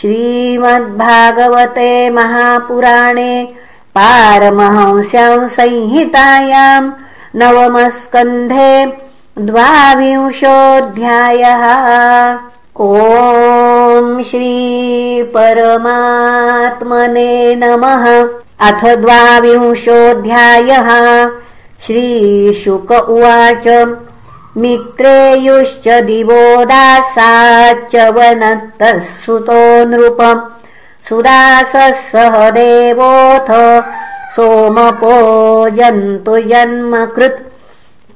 श्रीमद्भागवते महापुराणे पारमहंस्यां संहितायां नवमस्कन्धे द्वाविंशोऽध्यायः। ॐ श्रीपरमात्मने नमः। अथ द्वाविंशोऽध्यायः। श्रीशुक उवाच मित्रेयुश्च दिवो दासाच्च वनत्तः सुतो नृपम् सुदासः सह देवोऽथ सोमपो जन्तु जन्मकृत्।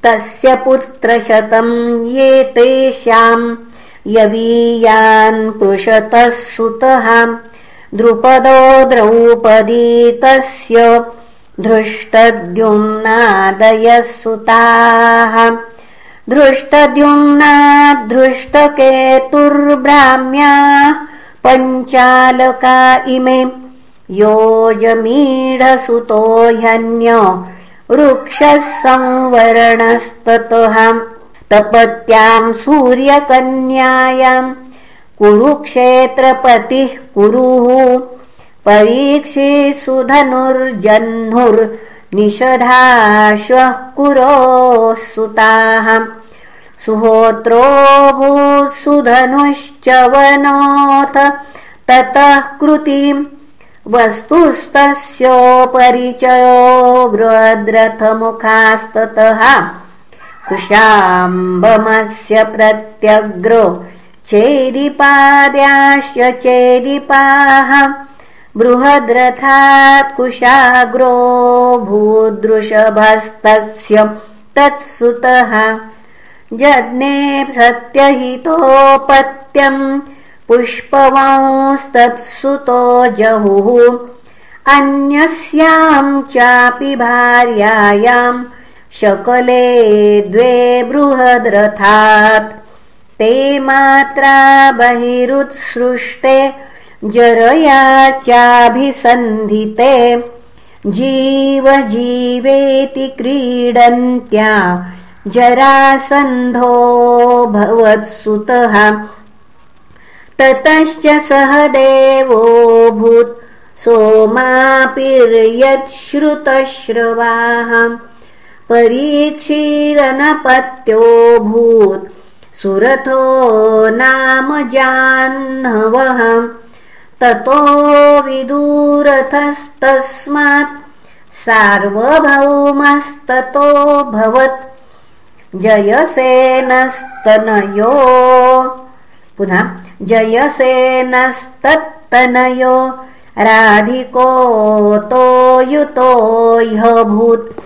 तस्य पुत्रशतम् ये तेषाम् यवीयान् पृषतः सुतः। द्रुपदो द्रौपदी तस्य धृष्टद्युम्नादयः सुताः धृष्टद्युम्नाद्धृष्टकेतुर्ब्राह्म्याः पञ्चालका इमे। योजमीढसुतो ह्यन्य वृक्षः संवरणस्ततः तपत्याम् सूर्यकन्यायाम् कुरुक्षेत्रपतिः कुरुः। परीक्षे सुधनुर्जह्नुर्निषधाश्वः कुरोः सुताः सुहोत्रो भूत्सुधनुश्च वनोऽथ ततः कृतिम् वस्तुस्तस्योपरिचयो गृहद्रथमुखास्ततः। कुशाम्बमस्य प्रत्यग्रो चेदिपाद्याश्च चेदिपाः बृहद्रथात् कुशाग्रो भूदृषभस्तस्य तत्सुतः जज्ञे सत्यहितोपत्यम् पुष्पवांस्तत्सुतो जहुः अन्यस्याम् चापि भार्यायाम् शकले द्वे बृहद्रथात् ते मात्रा बहिरुत्सृष्टे जरया चाभिसन्धिते जीवजीवेति क्रीडन्त्या जरासन्धो भवत्सुतः। ततश्च सह देवोऽभूत् सोमापिर्यच्छ्रुतश्रवाः। परीक्षीरनपत्योऽभूत् सुरथो नाम जाह्नवः ततो विदूरथस्तस्मात् सार्वभौमस्ततो भवत्। जयसेनस्तनयो। पुनः जयसेनस्तत्तनयो। राधिकोतो युतो ह्यभूत्।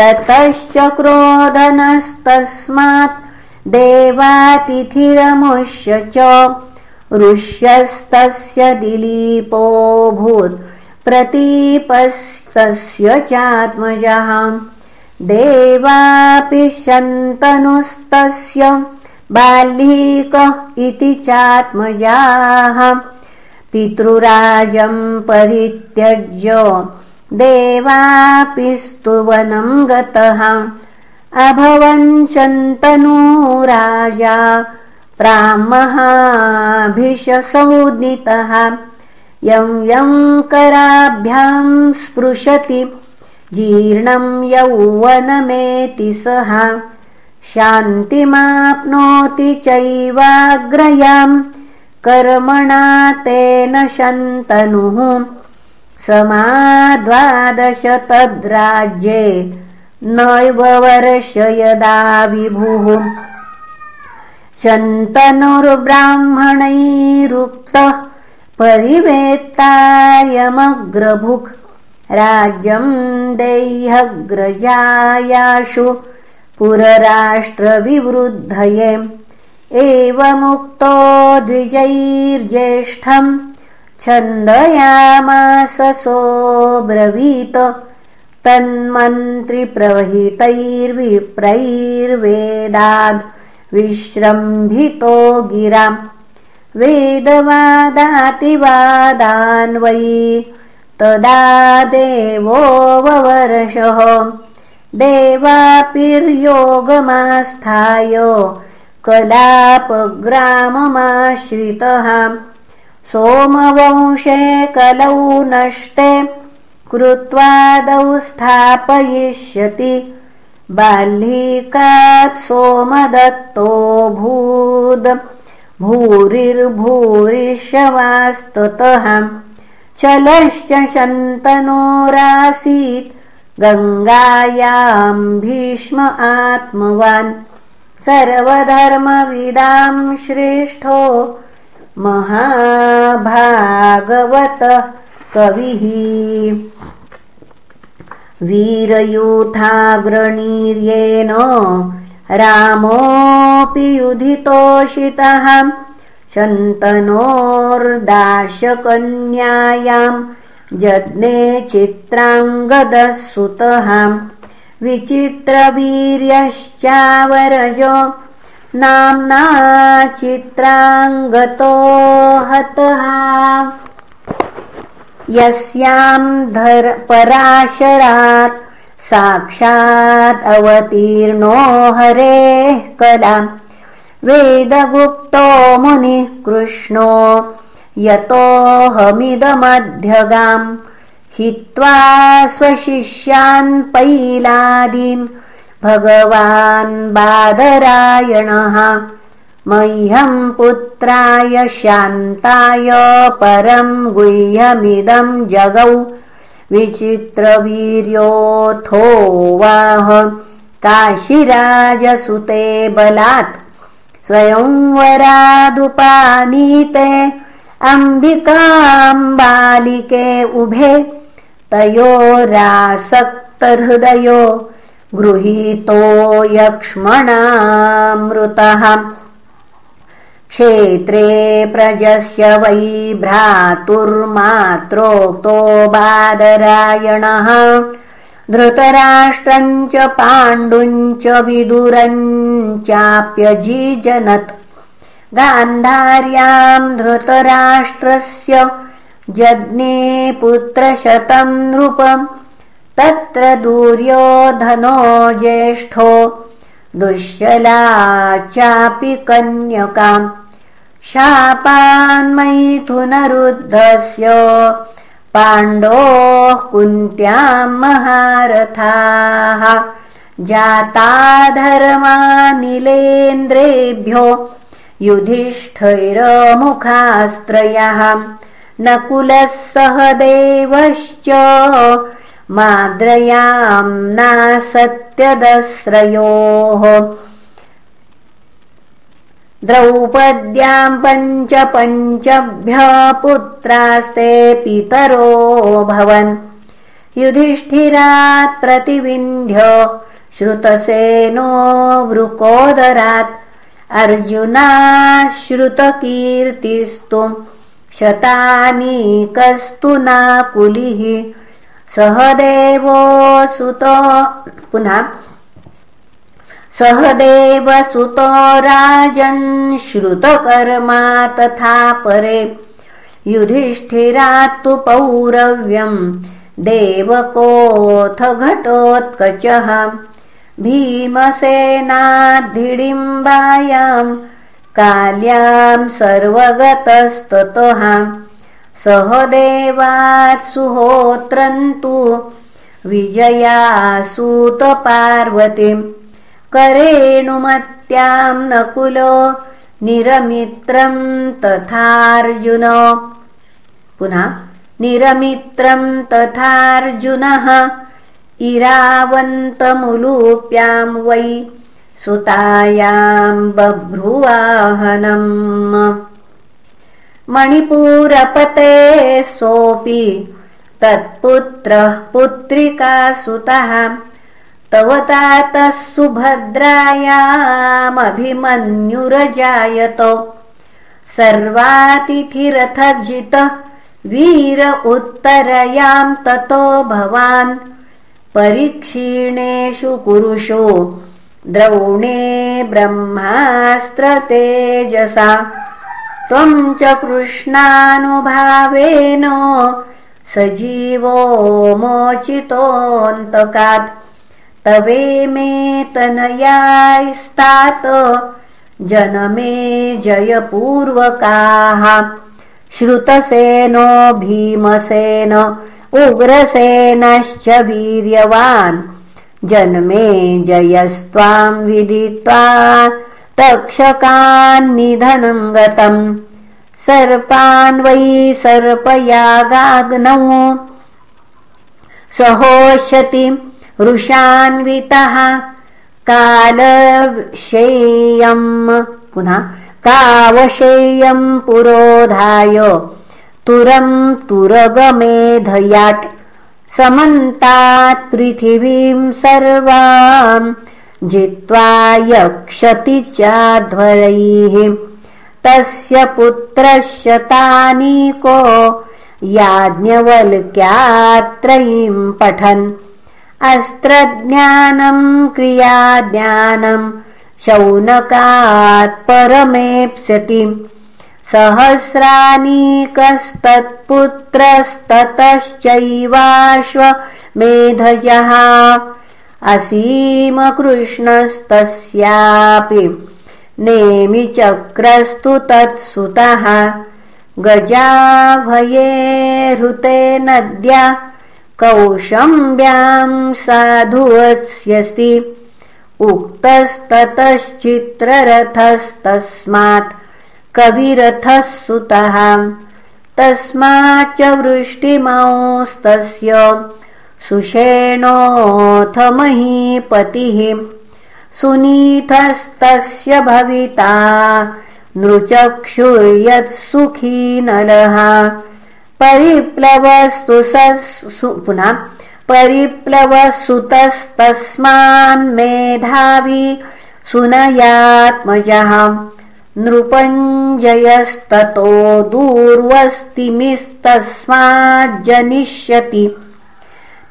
ततश्च क्रोधनस्तस्मात् देवातिथिरमुष्य च ऋष्यस्तस्य दिलीपोऽभूत् प्रतीपस्तस्य चात्मजः। देवापि शन्तनुस्तस्य बाल्लीक इति चात्मजाः। पितृराजम् परित्यज्य देवापि स्तुवनम् गतः। अभवञ्चन्तनू राजा प्रामहाभिषसौदितः यं यं कराभ्याम् स्पृशति जीर्णम् यौवनमेति सः। शान्तिमाप्नोति चैवाग्रयाम् कर्मणा तेन शन्तनुः। समाद्वादश तद्राज्ये नैव वर्ष यदा विभुः शन्तनुर्ब्राह्मणैरुक्तः परिवेत्तायमग्रभुक् राज्यम् देह्यग्रजायाशु पुरराष्ट्रविवृद्धये। एवमुक्तो द्विजैर्ज्येष्ठम् छन्दयामाससोऽब्रवीत तन्मन्त्रिप्रवहितैर्विप्रैर्वेदाद् विश्रम्भितो गिराम् वेदवादातिवादान्वयि। तदा देवो ववर्षः। देवापिर्योगमास्थाय। कलापग्राममाश्रितः। सोमवंशे कलौ नष्टे। कृत्वादौ स्थापयिष्यति बाल्लीकात् सोमदत्तो भूद। भूरिर्भूरिशवास्ततः चलश्च शन्तनोरासीत् गङ्गायां भीष्म आत्मवान्। सर्वधर्मविदां श्रेष्ठो महाभागवत कविः वीरयूथाग्रणीर्येण रामोऽपि युधितोषितः शन्तनोर्दाशकन्यायां जज्ञे चित्राङ्गदः सुतः विचित्रवीर्यश्चावरजो नाम्ना चित्राङ्गतो हतः यस्यां धर पराशरात् साक्षात् अवतीर्णो हरेः कदा। वेदगुप्तो मुनिः कृष्णो यतोऽहमिदमध्यगाम् हित्वा स्वशिष्यान् पैलादीन् भगवान् बादरायणः मह्यम् पुत्राय शान्ताय परम् गुह्यमिदम् जगौ विचित्रवीर्योऽथोवाह काशीराजसुते बलात् स्वयंवरादुपानीते अम्बिकाम्बालिके उभे तयोरासक्तहृदयो गृहीतो यक्ष्मणामृतः क्षेत्रे प्रजस्य वै भ्रातुर्मात्रोक्तो बादरायणः। धृतराष्ट्रम् च पाण्डुम् च विदुरम् चाप्यजीजनत् गान्धार्याम् धृतराष्ट्रस्य जज्ञे पुत्रशतम् नृपम् तत्र दुर्योधनो ज्येष्ठो दुश्यला चापि कन्यकाम्। शापान्मैथुनरुद्धस्य पाण्डोः कुन्त्याम् महारथाः। जाता धर्मानिलेन्द्रेभ्यो युधिष्ठैरमुखास्त्रयः। नकुलः सह देवश्च माद्रयाम्ना सत्यदश्रयोः। द्रौपद्याम् पञ्च पञ्चभ्य पुत्रास्ते पितरो भवन्। युधिष्ठिरात् प्रतिविन्ध्य श्रुतसेनो वृकोदरात्। अर्जुनाश्रुतकीर्तिस्तु शतानीकस्तु नाकुलिः सहदेवो सुतो पुनः सहदेवसुतो राजन् श्रुतकर्मा तथा परे युधिष्ठिरात्तु पौरव्यम् देवकोऽथ घटोत्कचः भीमसेनाद्धिडिम्बायाम् काल्याम् सर्वगतस्ततः सहदेवात् सुहोत्रन्तु विजयासूतपार्वतीम् करेणुमत्याम् नकुलो निरमित्रम् तथार्जुन। पुनः निरमित्रम् तथार्जुनः इरावन्तमुलूप्याम् वै सुतायाम् बभ्रुवाहनम् मणिपूरपते सोऽपि तत्पुत्रः पुत्रिका सुतः तव तातः सुभद्रायामभिमन्युरजायत। सर्वातिथिरथजितः वीर उत्तरयाम् ततो भवान्। परीक्षीणेषु कुरुषो द्रौणे ब्रह्मास्त्रतेजसा त्वम् च कृष्णानुभावेन सजीवो मोचितोऽन्तकात्। तवे मे तनयास्तात् जनमे जयपूर्वकाः। श्रुतसेनो भीमसेन उग्रसेनश्च वीर्यवान्। जन्मे जयस्त्वाम् विदित्वा तक्षकान्निधनम् गतम्। सर्पान् वै सर्पयागाग्नौ। सहोष्यति रुषान्वितः कालशेयम्। पुनः कावशेयम् पुरोधाय तुरम् तुरगमेधयाट् समन्तात् पृथिवीम् सर्वाम् जित्वा यक्षति चाध्वरैः तस्य पुत्रस्य तानीको याज्ञवल्क्यात्रयीम् पठन्। अस्त्रज्ञानम् क्रियाज्ञानम् शौनकात् परमेप्स्यति सहस्रानीकस्तत्पुत्रस्ततश्चैवाश्वमेधजः असीमकृष्णस्तस्यापि नेमिचक्रस्तु तत्सुतः गजाभये हृते नद्या कौशम्ब्याम् साधुवत्स्यसि। उक्तस्ततश्चित्ररथस्तस्मात् कविरथः सुतः तस्माच्च वृष्टिमांस्तस्य सुषेणोऽथ महीपतिः। सुनीतस्तस्य भविता नृचक्षुर्यत्सुखी नरः। परिप्लवस्तु पुनः परिप्लवसुतस्तस्मान्मेधावी सुनयात्मजः। नृपञ्जयस्ततो दूर्वस्तिमिस्तस्माज्जनिष्यति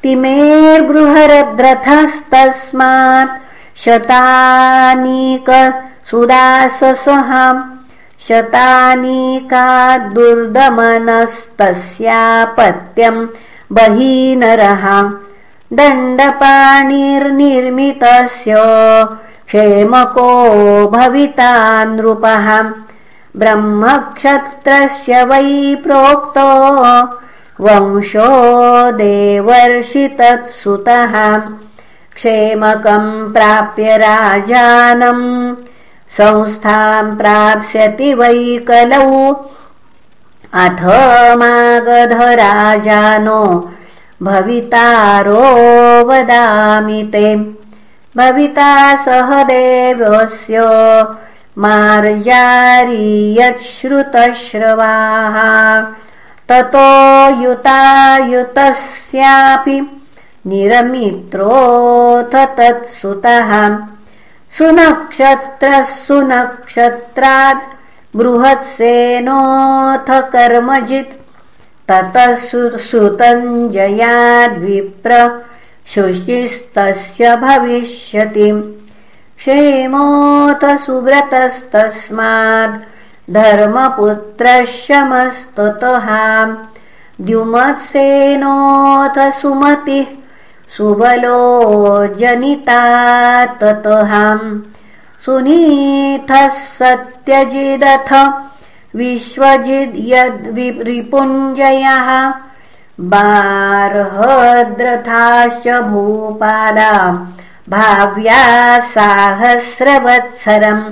तिमेर्बृहरद्रथस्तस्मात् शतानीकसुदाससहाम् शतानीका दुर्दमनस्तस्यापत्यम् बहीनरः दण्डपाणिर्निर्मितस्य क्षेमको भविता नृपः ब्रह्मक्षत्रस्य वै प्रोक्तो वंशो देवर्षि तत्सुतः क्षेमकम् प्राप्य राजानम् संस्थाम् प्राप्स्यति वै कलौ अथ मागधराजानो भवितारो वदामि ते। भविता सह देवस्य मार्जारीयच्छ्रुतश्रवाः ततो युतायुतस्यापि निरमित्रोऽथ तत्सुतः। सुनक्षत्रः सुनक्षत्राद् बृहत्सेनोऽथ कर्मजित्। ततः सुतञ्जयाद्विप्र शुचिस्तस्य भविष्यति। क्षेमोऽथ सुव्रतस्तस्माद् धर्मपुत्रशमस्ततः द्युमत्सेनोऽथ सुमतिः सुबलो जनिता ततः सुनीतः सत्यजिदथ विश्वजिद् यद्रिपुञ्जयः बार्हद्रथाश्च भूपाला भाव्या साहस्रवत्सरम्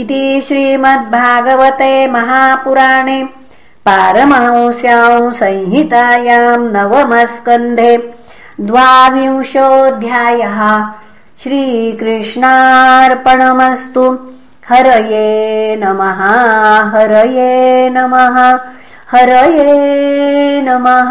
इति श्रीमद्भागवते महापुराणे पारमहंस्यां संहितायाम् नवमस्कन्धे द्वाविंशोऽध्यायः श्रीकृष्णार्पणमस्तु। हरये नमः हरये नमः हरये नमः